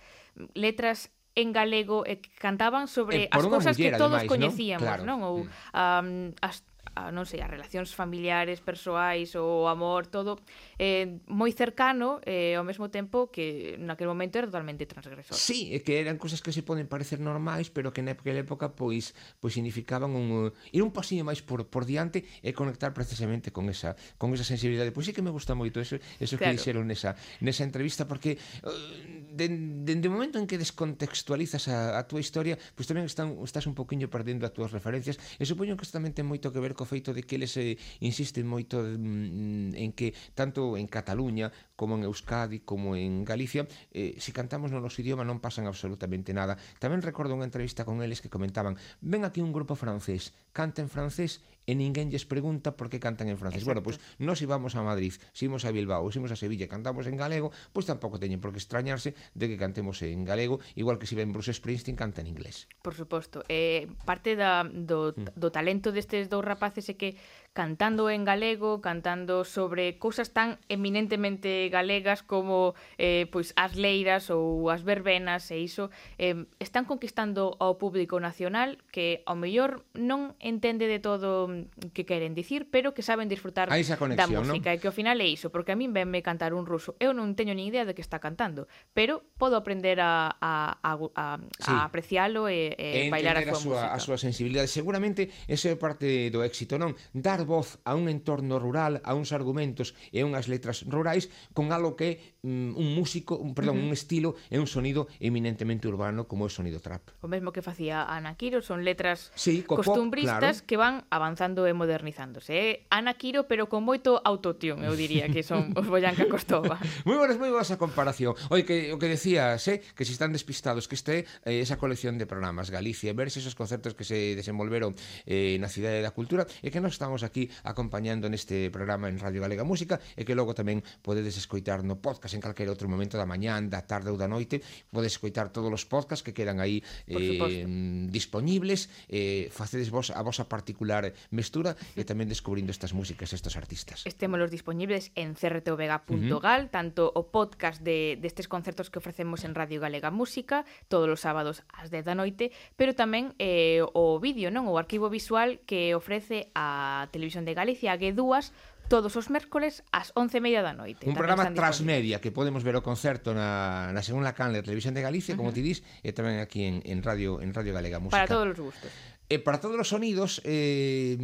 Speaker 3: letras en galego e eh, cantaban sobre
Speaker 4: eh,
Speaker 3: as cousas
Speaker 4: muller, que
Speaker 3: todos
Speaker 4: ademais,
Speaker 3: coñecíamos, non?
Speaker 4: Claro.
Speaker 3: non? Ou um, as a, non sei, as relacións familiares, persoais, o amor, todo eh, moi cercano e eh, ao mesmo tempo que naquele momento era totalmente transgresor.
Speaker 4: Sí, é que eran cousas que se poden parecer normais, pero que naquela época pois pois significaban un eh, ir un pasiño máis por por diante e conectar precisamente con esa con esa sensibilidade. Pois sí que me gusta moito eso, eso claro. que dixeron nesa nesa entrevista porque uh, dende o momento en que descontextualizas a, a túa historia, pois tamén están, estás un poquinho perdendo as túas referencias e supoño que isto tamén ten moito que ver co feito de que eles eh, insisten moito mm, en que tanto en Cataluña como en Euskadi como en Galicia eh, si cantamos no noso idioma non pasan absolutamente nada. Tamén recordo unha entrevista con eles que comentaban ven aquí un grupo francés, canta en francés e ninguén lles pregunta por que cantan en francés.
Speaker 3: Exacto.
Speaker 4: Bueno, pois pues, nós íbamos a Madrid, se íbamos a Bilbao, se íbamos a Sevilla, cantamos en galego, pois pues tampouco teñen por que extrañarse de que cantemos en galego, igual que se ven Bruce Springsteen canta en inglés.
Speaker 3: Por suposto. Eh, parte da, do, mm. do talento destes dous rapaces é que cantando en galego, cantando sobre cousas tan eminentemente galegas como eh, pois as leiras ou as verbenas e iso, eh, están conquistando ao público nacional que ao mellor non entende de todo que queren dicir, pero que saben disfrutar
Speaker 4: conexión,
Speaker 3: da música ¿no? e que ao final é iso, porque a min venme cantar un ruso, eu non teño nin idea de que está cantando, pero podo aprender a, a, a, a,
Speaker 4: sí.
Speaker 3: a apreciálo e, e,
Speaker 4: e
Speaker 3: bailar a
Speaker 4: súa, a
Speaker 3: súa, música.
Speaker 4: A súa sensibilidade. Seguramente ese é parte do éxito, non? Dar voz a un entorno rural, a uns argumentos e unhas letras rurais con algo que mm, un músico, un, perdón, uh -huh. un estilo e un sonido eminentemente urbano como é o sonido trap.
Speaker 3: O mesmo que facía Ana Quiro, son letras
Speaker 4: sí, co
Speaker 3: costumbristas
Speaker 4: claro.
Speaker 3: que van avanzando e modernizándose. É Ana Quiro, pero con moito autotión, eu diría que son <laughs> os Boyanca Costova.
Speaker 4: moi boas, moi boas a comparación. Oi, que, o que decías, eh, que se están despistados, que este eh, esa colección de programas Galicia, verse esos concertos que se desenvolveron eh, na Cidade da Cultura, e que nos estamos aquí acompañando neste programa en Radio Galega Música e que logo tamén podedes escoitar no podcast en calquera outro momento da mañán, da tarde ou da noite, podes escoitar todos os podcasts que quedan aí eh, disponibles, eh, facedes vos a vosa particular mestura e tamén descubrindo estas músicas, estes artistas.
Speaker 3: Estémolos disponibles en crtvega.gal, uh -huh. tanto o podcast de destes de concertos que ofrecemos en Radio Galega Música, todos os sábados ás 10 da noite, pero tamén eh, o vídeo, non? O arquivo visual que ofrece a Televisión de Galicia que dúas todos os mércores ás 11:30 da noite.
Speaker 4: Un programa transmedia que podemos ver o concerto na, na segunda canle de Televisión de Galicia, como uh -huh. ti dis, e tamén aquí en, en Radio en Radio Galega Música.
Speaker 3: Para todos os gustos.
Speaker 4: E para todos os sonidos, eh,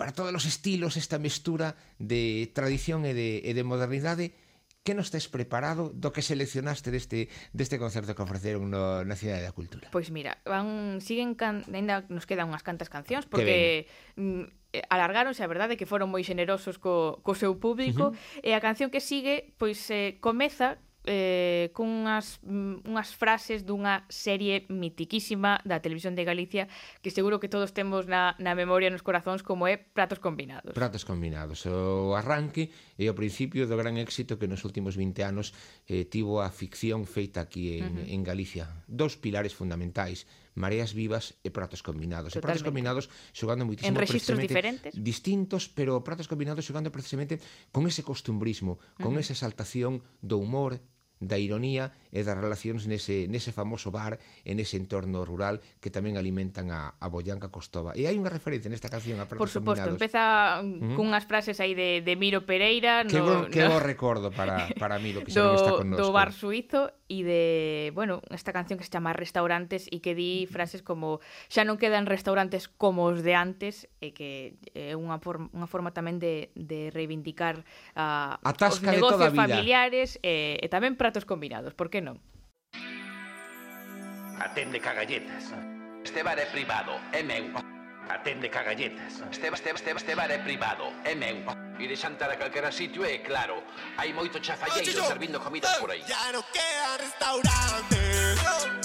Speaker 4: para todos os estilos, esta mestura de tradición e de, e de modernidade, Que nos tes preparado do que seleccionaste deste deste concerto que ofreceron no, na Cidade da Cultura?
Speaker 3: Pois mira, van siguen can, ainda nos quedan unhas cantas cancións porque Eh, alargáronse, a verdade que foron moi xenerosos co, co seu público uh -huh. e a canción que sigue pois eh, comeza eh, cunhas mm, unhas frases dunha serie mitiquísima da televisión de Galicia que seguro que todos temos na, na memoria nos corazóns como é Pratos Combinados.
Speaker 4: Pratos Combinados, o arranque e o principio do gran éxito que nos últimos 20 anos eh, tivo a ficción feita aquí en, uh -huh. en Galicia. Dos pilares fundamentais mareas vivas e pratos combinados. Totalmente. E pratos combinados xogando moitísimo...
Speaker 3: en
Speaker 4: registros
Speaker 3: diferentes,
Speaker 4: distintos, pero pratos combinados xogando precisamente con ese costumbrismo, con uh -huh. esa exaltación do humor, da ironía e das relacións nese, nese famoso bar e nese entorno rural que tamén alimentan a, a Boyanca Costova. E hai unha referencia nesta canción a
Speaker 3: Por suposto, empeza mm, uh -huh. cunhas frases aí de, de Miro Pereira. No,
Speaker 4: que
Speaker 3: no...
Speaker 4: que bo recordo para, para Miro, que <laughs> xa do, non está connosco.
Speaker 3: Do bar suizo e de, bueno, esta canción que se chama Restaurantes e que di frases como xa non quedan restaurantes como os de antes e que é unha, forma, unha forma tamén de, de reivindicar uh,
Speaker 4: a
Speaker 3: os negocios familiares e, e tamén para pratos combinados, por que non?
Speaker 8: Atende cagalletas. Este bar é privado, é meu. Atende cagalletas. Este, este, este, este bar é privado, é meu. Ire xantar a calquera sitio é claro. Hai moito chafalleiro servindo comidas por aí.
Speaker 7: Ya no quedan restaurantes.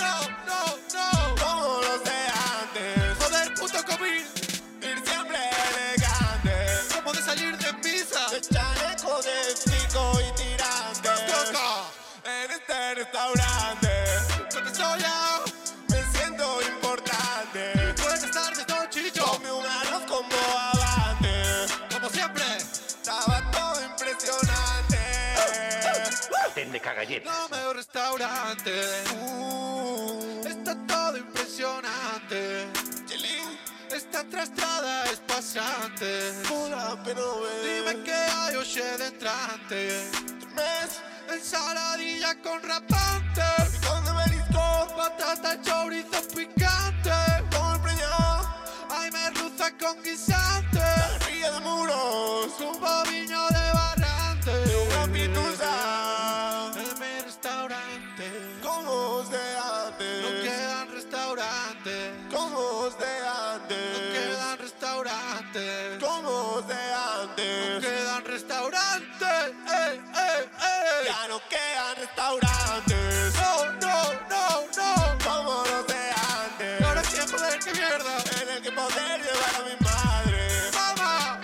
Speaker 8: Cagalletas.
Speaker 2: No me restaurante. Uh, está todo impresionante. Esta trastrada es pasante.
Speaker 7: Hola, pero ve.
Speaker 2: Dime qué hay hoxe de entrante.
Speaker 7: mes.
Speaker 2: Ensaladilla con rapante.
Speaker 7: Picón de marisco.
Speaker 2: Patata, chorizo picante.
Speaker 7: Con el.
Speaker 2: Ay, merluza con guisante.
Speaker 7: Como os de antes.
Speaker 2: No quedan restaurantes.
Speaker 7: Como os de
Speaker 2: No
Speaker 7: antes.
Speaker 2: quedan restaurantes. Eh, eh, eh.
Speaker 7: Ya no quedan restaurantes.
Speaker 2: No, no, no, no.
Speaker 7: Como los de antes.
Speaker 2: ¿Y ahora quién joder qué mierda?
Speaker 7: En el que poder llevar a mi madre.
Speaker 2: Mamá,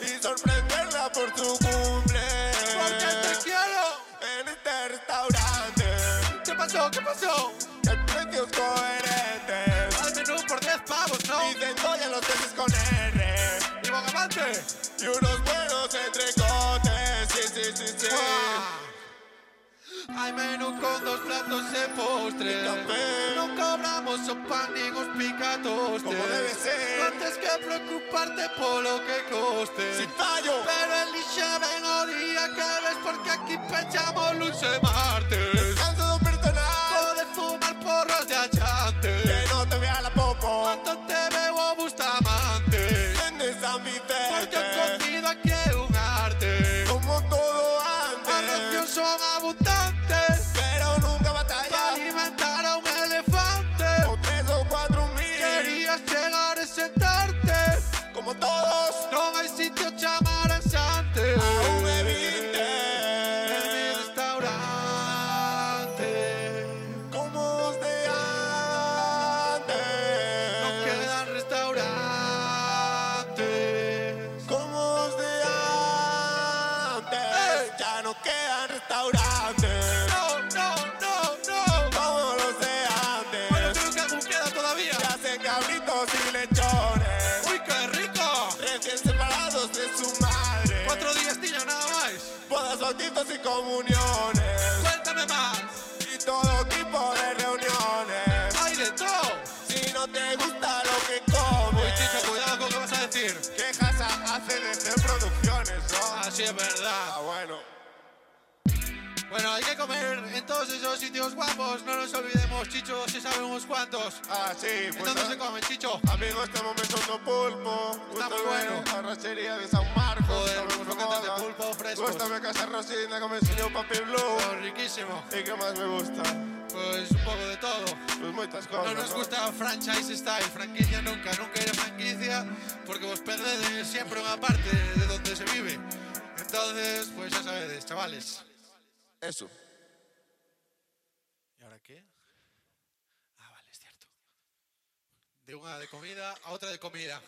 Speaker 7: Y sorprenderla por su cumple.
Speaker 2: porque te quiero.
Speaker 7: En este restaurante.
Speaker 2: ¿Qué pasó? ¿Qué pasó?
Speaker 7: El precio es coherente.
Speaker 2: Y
Speaker 7: unos buenos entrecotes. Sí, sí, sí, sí.
Speaker 2: Hay menú con dos platos de postre.
Speaker 7: Café.
Speaker 2: No cobramos sopa ni os picatoste.
Speaker 7: Como debe ser.
Speaker 2: No tienes que preocuparte por lo que coste.
Speaker 7: Sin fallo.
Speaker 2: Pero elige ven o día que ves porque aquí pechamos luce martes.
Speaker 7: Canso de personal.
Speaker 2: Puedes fumar porros de achante. Bueno, hay
Speaker 7: que
Speaker 2: comer en todos esos sitios guapos. No nos olvidemos, Chicho, si sabemos cuántos.
Speaker 7: Ah, sí, pues
Speaker 2: ¿Dónde
Speaker 7: ah,
Speaker 2: se come, Chicho?
Speaker 7: Amigos, estamos mesando pulpo.
Speaker 2: Está muy bueno.
Speaker 7: Arrachería de San Marcos.
Speaker 2: Joder, croquetes de pulpo frescos.
Speaker 7: Gústame Casa Rosina, que me enseñó Papi Blue.
Speaker 2: Oh, riquísimo.
Speaker 7: ¿Y qué más me gusta?
Speaker 2: Pues un poco de todo.
Speaker 7: Pues muchas
Speaker 2: No
Speaker 7: cosas,
Speaker 2: nos gusta franchise style, franquicia nunca, nunca iré franquicia, porque vos perdés siempre una parte de donde se vive. Entonces, pues ya sabéis, chavales.
Speaker 7: Eso.
Speaker 2: ¿Y ahora qué? Ah, vale, es cierto. De una de comida a otra de comida.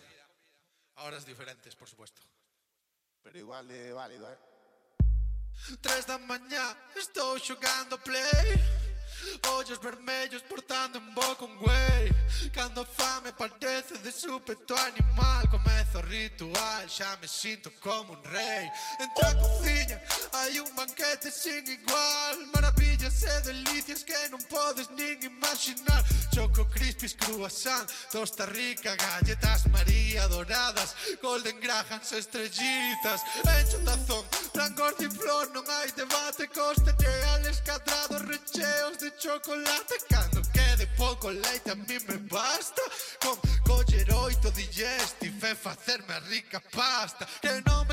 Speaker 2: A horas diferentes, por supuesto.
Speaker 7: Pero igual de válido, ¿eh?
Speaker 2: Tres da manhã, estou jogando play Ollos vermellos portando un boco un güey. Cando fame parece de súpeto animal. Comezo o ritual, xa me sinto como un rei Entra a cociña, hai un banquete sin igual. Maravillas e delicias que non podes nin imaginar. Choco crispis, cruasán, tosta rica, galletas María doradas Golden grahams, estrellitas, encho tazón Frangos de flor non hai debate Costa che ales cadrados recheos de chocolate. Cando quede pouco leite a mí me basta Con coller oito digestif e facerme a rica pasta. Que non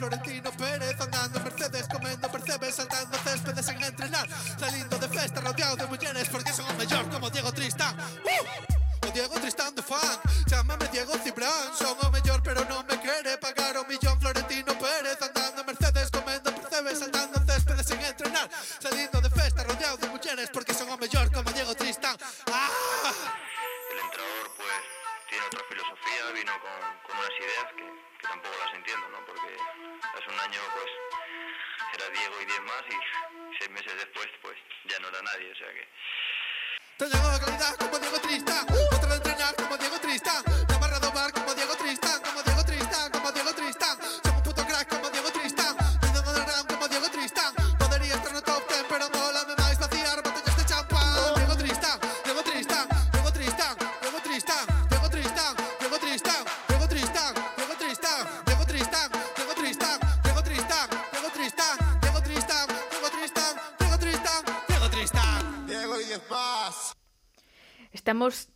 Speaker 2: Florentino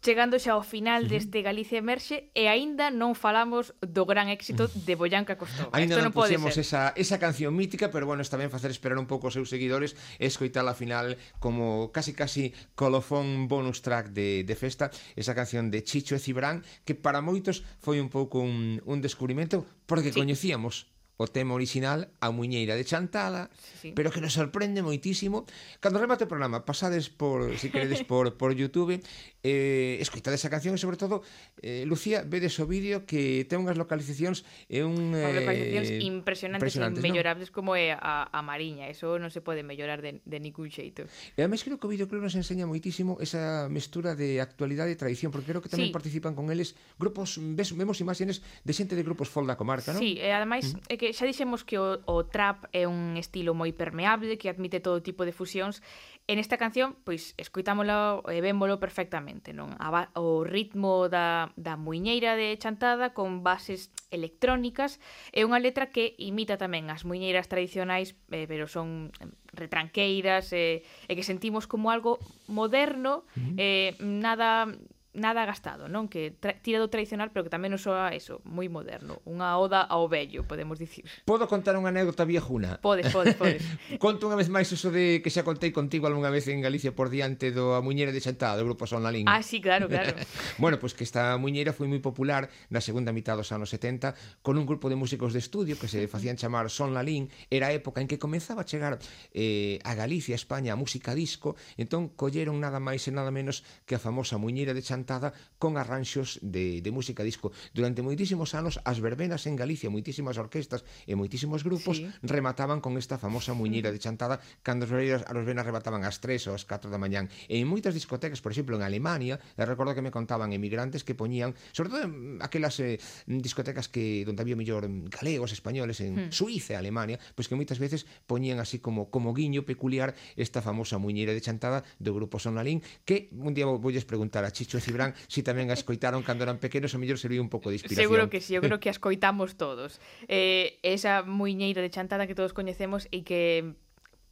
Speaker 3: Chegando xa ao final deste Galicia Emerxe e aínda non falamos do gran éxito de Boyanca Costova.
Speaker 4: Ainda non, non
Speaker 3: pusemos
Speaker 4: esa, esa canción mítica, pero bueno, está ben facer esperar un pouco os seus seguidores e escoitar a final como casi casi colofón bonus track de, de festa, esa canción de Chicho e Cibrán, que para moitos foi un pouco un, un descubrimento porque
Speaker 3: sí.
Speaker 4: coñecíamos o tema original A Muñeira de Chantala,
Speaker 3: sí, sí.
Speaker 4: pero que nos sorprende moitísimo. Cando remate o programa, pasades por, se si queredes, <laughs> por, por Youtube, eh, escoitades esa canción e, sobre todo, eh, Lucía, vedes o vídeo que ten unhas localizacións e un... Eh,
Speaker 3: localizacións impresionantes,
Speaker 4: impresionantes
Speaker 3: e mellorables ¿no? como é a, a Mariña. Eso non se pode mellorar de, de ningún xeito.
Speaker 4: E ademais creo que o videoclub nos enseña moitísimo esa mestura de actualidade e tradición, porque creo que tamén
Speaker 3: sí.
Speaker 4: participan con eles grupos, ves, vemos imágenes de xente de grupos folk da comarca, non?
Speaker 3: Sí, e ademais mm. é que xa dixemos que o, o trap é un estilo moi permeable que admite todo tipo de fusións En esta canción, pois, escoitámolo e vémolo perfectamente, non? A o ritmo da, da muiñeira de chantada con bases electrónicas é unha letra que imita tamén as muiñeiras tradicionais, eh, pero son retranqueiras eh, e que sentimos como algo moderno, eh, nada nada gastado, non? Que tra tira do tradicional, pero que tamén non soa eso, moi moderno, unha oda ao vello, podemos dicir.
Speaker 4: Podo contar unha anécdota viejuna?
Speaker 3: Podes, podes, podes. <laughs>
Speaker 4: Conto unha vez máis eso de que xa contei contigo algunha vez en Galicia por diante do a muñeira de Xantada, do grupo Son Lalín.
Speaker 3: Ah, sí, claro, claro. <laughs>
Speaker 4: bueno, pois pues que esta muñeira foi moi popular na segunda mitad dos anos 70 con un grupo de músicos de estudio que se facían chamar Son Lalín, era a época en que comenzaba a chegar eh, a Galicia, a España, a música disco, entón colleron nada máis e nada menos que a famosa muñeira de Chantada cantada con arranxos de, de música disco. Durante moitísimos anos as verbenas en Galicia, moitísimas orquestas e moitísimos grupos
Speaker 3: sí.
Speaker 4: remataban con esta famosa muñeira de chantada cando as verbenas, as verbenas remataban ás 3 ou ás 4 da mañán. E en moitas discotecas, por exemplo, en Alemania, eh, recordo que me contaban emigrantes que poñían, sobre todo en aquelas eh, discotecas que donde había mellor galegos, españoles en
Speaker 3: hmm.
Speaker 4: Suiza, Alemania, pois pues que moitas veces poñían así como como guiño peculiar esta famosa muñeira de chantada do grupo Sonalín que un día vou, voulles preguntar a Chicho e verán, si tamén a escoitaron cando eran pequenos, o mellor serviu un pouco de inspiración.
Speaker 3: Seguro que sí, eu creo que a escoitamos todos. Eh, esa muiñeira de chantada que todos coñecemos e que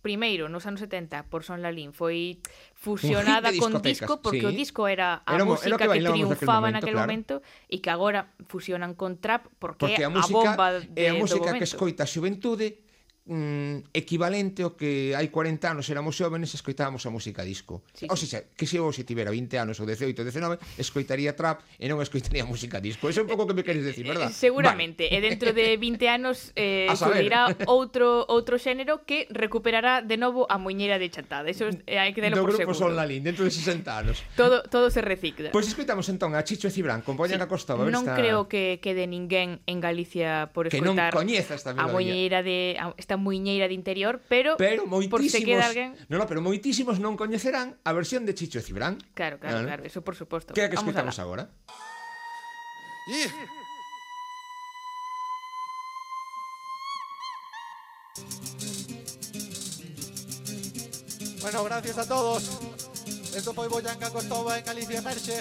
Speaker 3: primeiro nos anos 70 por Son Lalín foi fusionada con disco porque
Speaker 4: sí.
Speaker 3: o disco era a
Speaker 4: era, música era que,
Speaker 3: que triunfaba
Speaker 4: naquele
Speaker 3: momento,
Speaker 4: claro.
Speaker 3: momento e que agora fusionan con trap porque,
Speaker 4: porque a, música, a
Speaker 3: bomba de,
Speaker 4: é a música que escoita a xuventude mm, equivalente ao que hai 40 anos éramos xóvenes e escoitábamos a música disco.
Speaker 3: Sí, sí.
Speaker 4: Seja, que se eu se tivera 20 anos ou 18 ou 19, escoitaría trap e non escoitaría <laughs> música disco. Eso é un pouco que me queres decir, verdad?
Speaker 3: Eh, seguramente. Vale. E dentro de <laughs> 20 anos eh, surgirá outro outro xénero que recuperará de novo a muñeira de chantada. Eso eh, hai que delo
Speaker 4: Do
Speaker 3: por
Speaker 4: grupo
Speaker 3: seguro.
Speaker 4: Online, dentro de 60 anos.
Speaker 3: todo, todo se recicla.
Speaker 4: Pois pues escoitamos entón a Chicho e Cibran, compoñan
Speaker 3: sí.
Speaker 4: a Costova. A
Speaker 3: non
Speaker 4: esta...
Speaker 3: creo que quede ninguén en Galicia por escoitar
Speaker 4: que non coñeza esta melodía.
Speaker 3: a muñeira de... A, esta muñeira de interior, pero,
Speaker 4: Pero
Speaker 3: por se queda alguén,
Speaker 4: No, no, pero moitísimos non coñecerán a versión de Chicho e Cibrán.
Speaker 3: claro, claro,
Speaker 4: Ah,
Speaker 3: claro, eso por suposto.
Speaker 4: Que é que
Speaker 3: alá.
Speaker 4: agora?
Speaker 2: Yeah. Bueno, gracias a todos. Esto fue Boyanca Costova en Galicia Merche.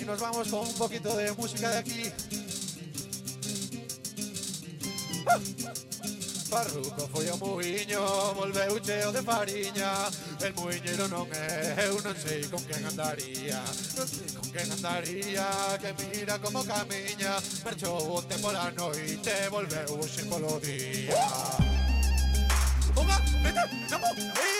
Speaker 2: Y nos vamos con un poquito de música de aquí. ¡Ah! Farruco foi ao muiño, volveu cheo de fariña. El muiñeiro non é, eu non sei con quen andaría. Non sei con quen andaría, que mira como camiña. Marchou onte pola noite, volveu hoxe polo día. Unha, vete, namo, ei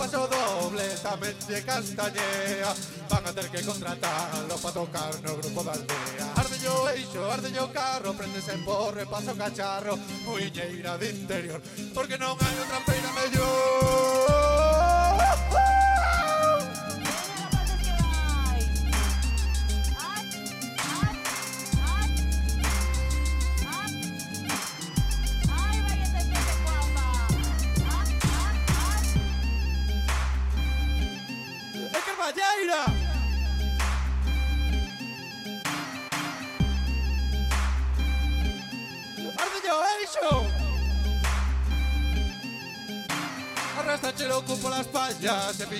Speaker 2: Paso doble Tamén de castañea. Van a ter que contratarlo Pa tocar no grupo da aldea Arde yo eixo, arde yo carro Prendes en borre, paso cacharro Muiñeira de interior Porque non hai outra feira mellor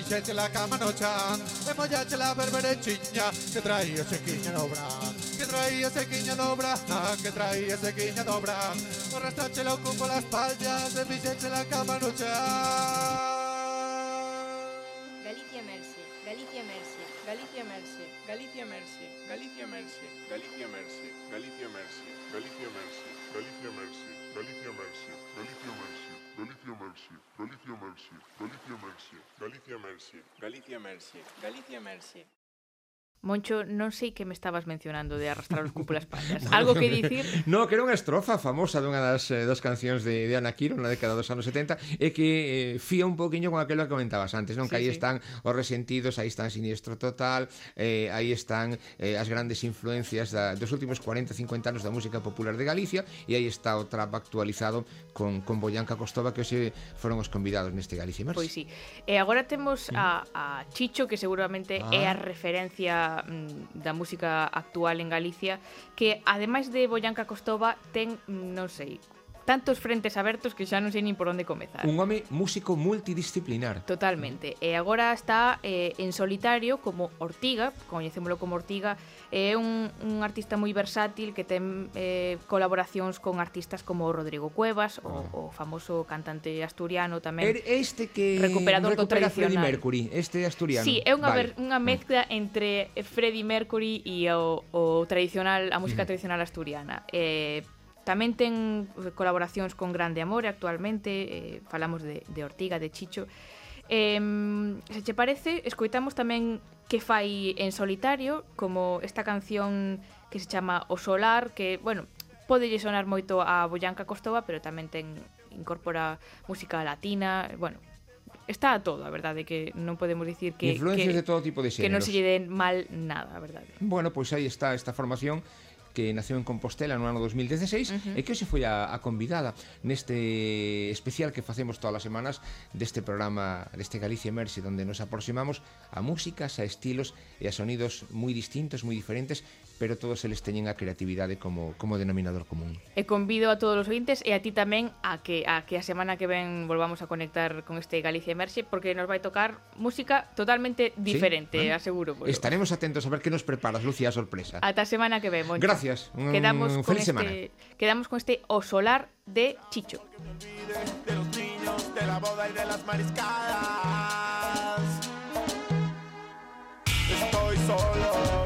Speaker 2: dice la cama no chan, hemos ya la berbere chiña, que traía ese quiña dobra, que traía ese quiña dobra, que traía ese quiña dobra, arrastrache lo con las palmas, de dice la cama no chan.
Speaker 5: Galicia Mercia, Galicia Mercia, Galicia Mercia, Galicia Mercia, Galicia Mercia,
Speaker 6: Galicia Mercia, Galicia Mercia, Galicia Mercia, Galicia Mercia, Galicia Mercia, Galicia Mercia, Galicia Mercia, Galicia Mercia, Galicia Mercia. Galicia Mercy,
Speaker 5: Galicia Merce, Galicia Merce.
Speaker 3: Moncho, non sei que me estabas mencionando de arrastrar os cúpulas pandas. <laughs> Algo que dicir?
Speaker 4: No, que era unha estrofa famosa dunha das eh, das cancións de, de Ana Quiro na década dos anos 70 e que eh, fía un poquinho con aquilo que comentabas antes, non?
Speaker 3: Sí,
Speaker 4: que aí
Speaker 3: sí.
Speaker 4: están os resentidos, aí están Siniestro Total, eh, aí están eh, as grandes influencias da, dos últimos 40, 50 anos da música popular de Galicia e aí está o trap actualizado con, con Boyanca Costova que hoxe foron os convidados neste Galicia
Speaker 3: Pois sí. E agora temos a, a Chicho que seguramente
Speaker 4: ah.
Speaker 3: é a ah. referencia da, da música actual en Galicia que ademais de Boyanca Costova ten, mm, non sei, tantos frentes abertos que xa non sei nin por onde comezar.
Speaker 4: Un home músico multidisciplinar.
Speaker 3: Totalmente. E agora está eh, en solitario como Ortiga, coñecémolo como Ortiga, é un, un artista moi versátil que ten eh, colaboracións con artistas como Rodrigo Cuevas, oh. o, ah. o famoso cantante asturiano tamén.
Speaker 4: Er, este que
Speaker 3: recuperador
Speaker 4: recupera do
Speaker 3: tradicional.
Speaker 4: Freddie Mercury, este asturiano.
Speaker 3: Sí, é unha,
Speaker 4: vale.
Speaker 3: ver, unha mezcla entre Freddie Mercury e o, o tradicional, a música mm. tradicional asturiana. Eh, Tamén ten eh, colaboracións con Grande Amor actualmente, eh, falamos de, de Ortiga, de Chicho. Eh, se che parece, escoitamos tamén que fai en solitario, como esta canción que se chama O Solar, que, bueno, podelle sonar moito a Boyanca Costova, pero tamén ten incorpora música latina, bueno, está a todo, a verdade, que non podemos dicir que...
Speaker 4: Influencias
Speaker 3: que,
Speaker 4: de todo tipo de xéneros.
Speaker 3: Que non se lle den mal nada, a verdade.
Speaker 4: Bueno, pois pues aí está esta formación que naceu en Compostela no ano 2016 uh -huh. e que hoxe foi a, a convidada neste especial que facemos todas as semanas deste programa deste Galicia Emerxe, onde nos aproximamos a músicas, a estilos e a sonidos moi distintos, moi diferentes pero todos eles teñen a creatividade como, como denominador común.
Speaker 3: E convido a todos os ointes e a ti tamén a que a que a semana que ven volvamos a conectar con este Galicia Emerxe porque nos vai tocar música totalmente diferente,
Speaker 4: Sí,
Speaker 3: aseguro. Polo.
Speaker 4: Estaremos atentos a ver que nos preparas, Lucía, sorpresa.
Speaker 3: Ata a semana que ven, Moncho.
Speaker 4: Gracias.
Speaker 3: Quedamos con
Speaker 4: feliz
Speaker 3: este,
Speaker 4: semana.
Speaker 3: Quedamos con este O Solar de Chicho.
Speaker 7: de los niños, de la boda y de las mariscadas. Estoy solo,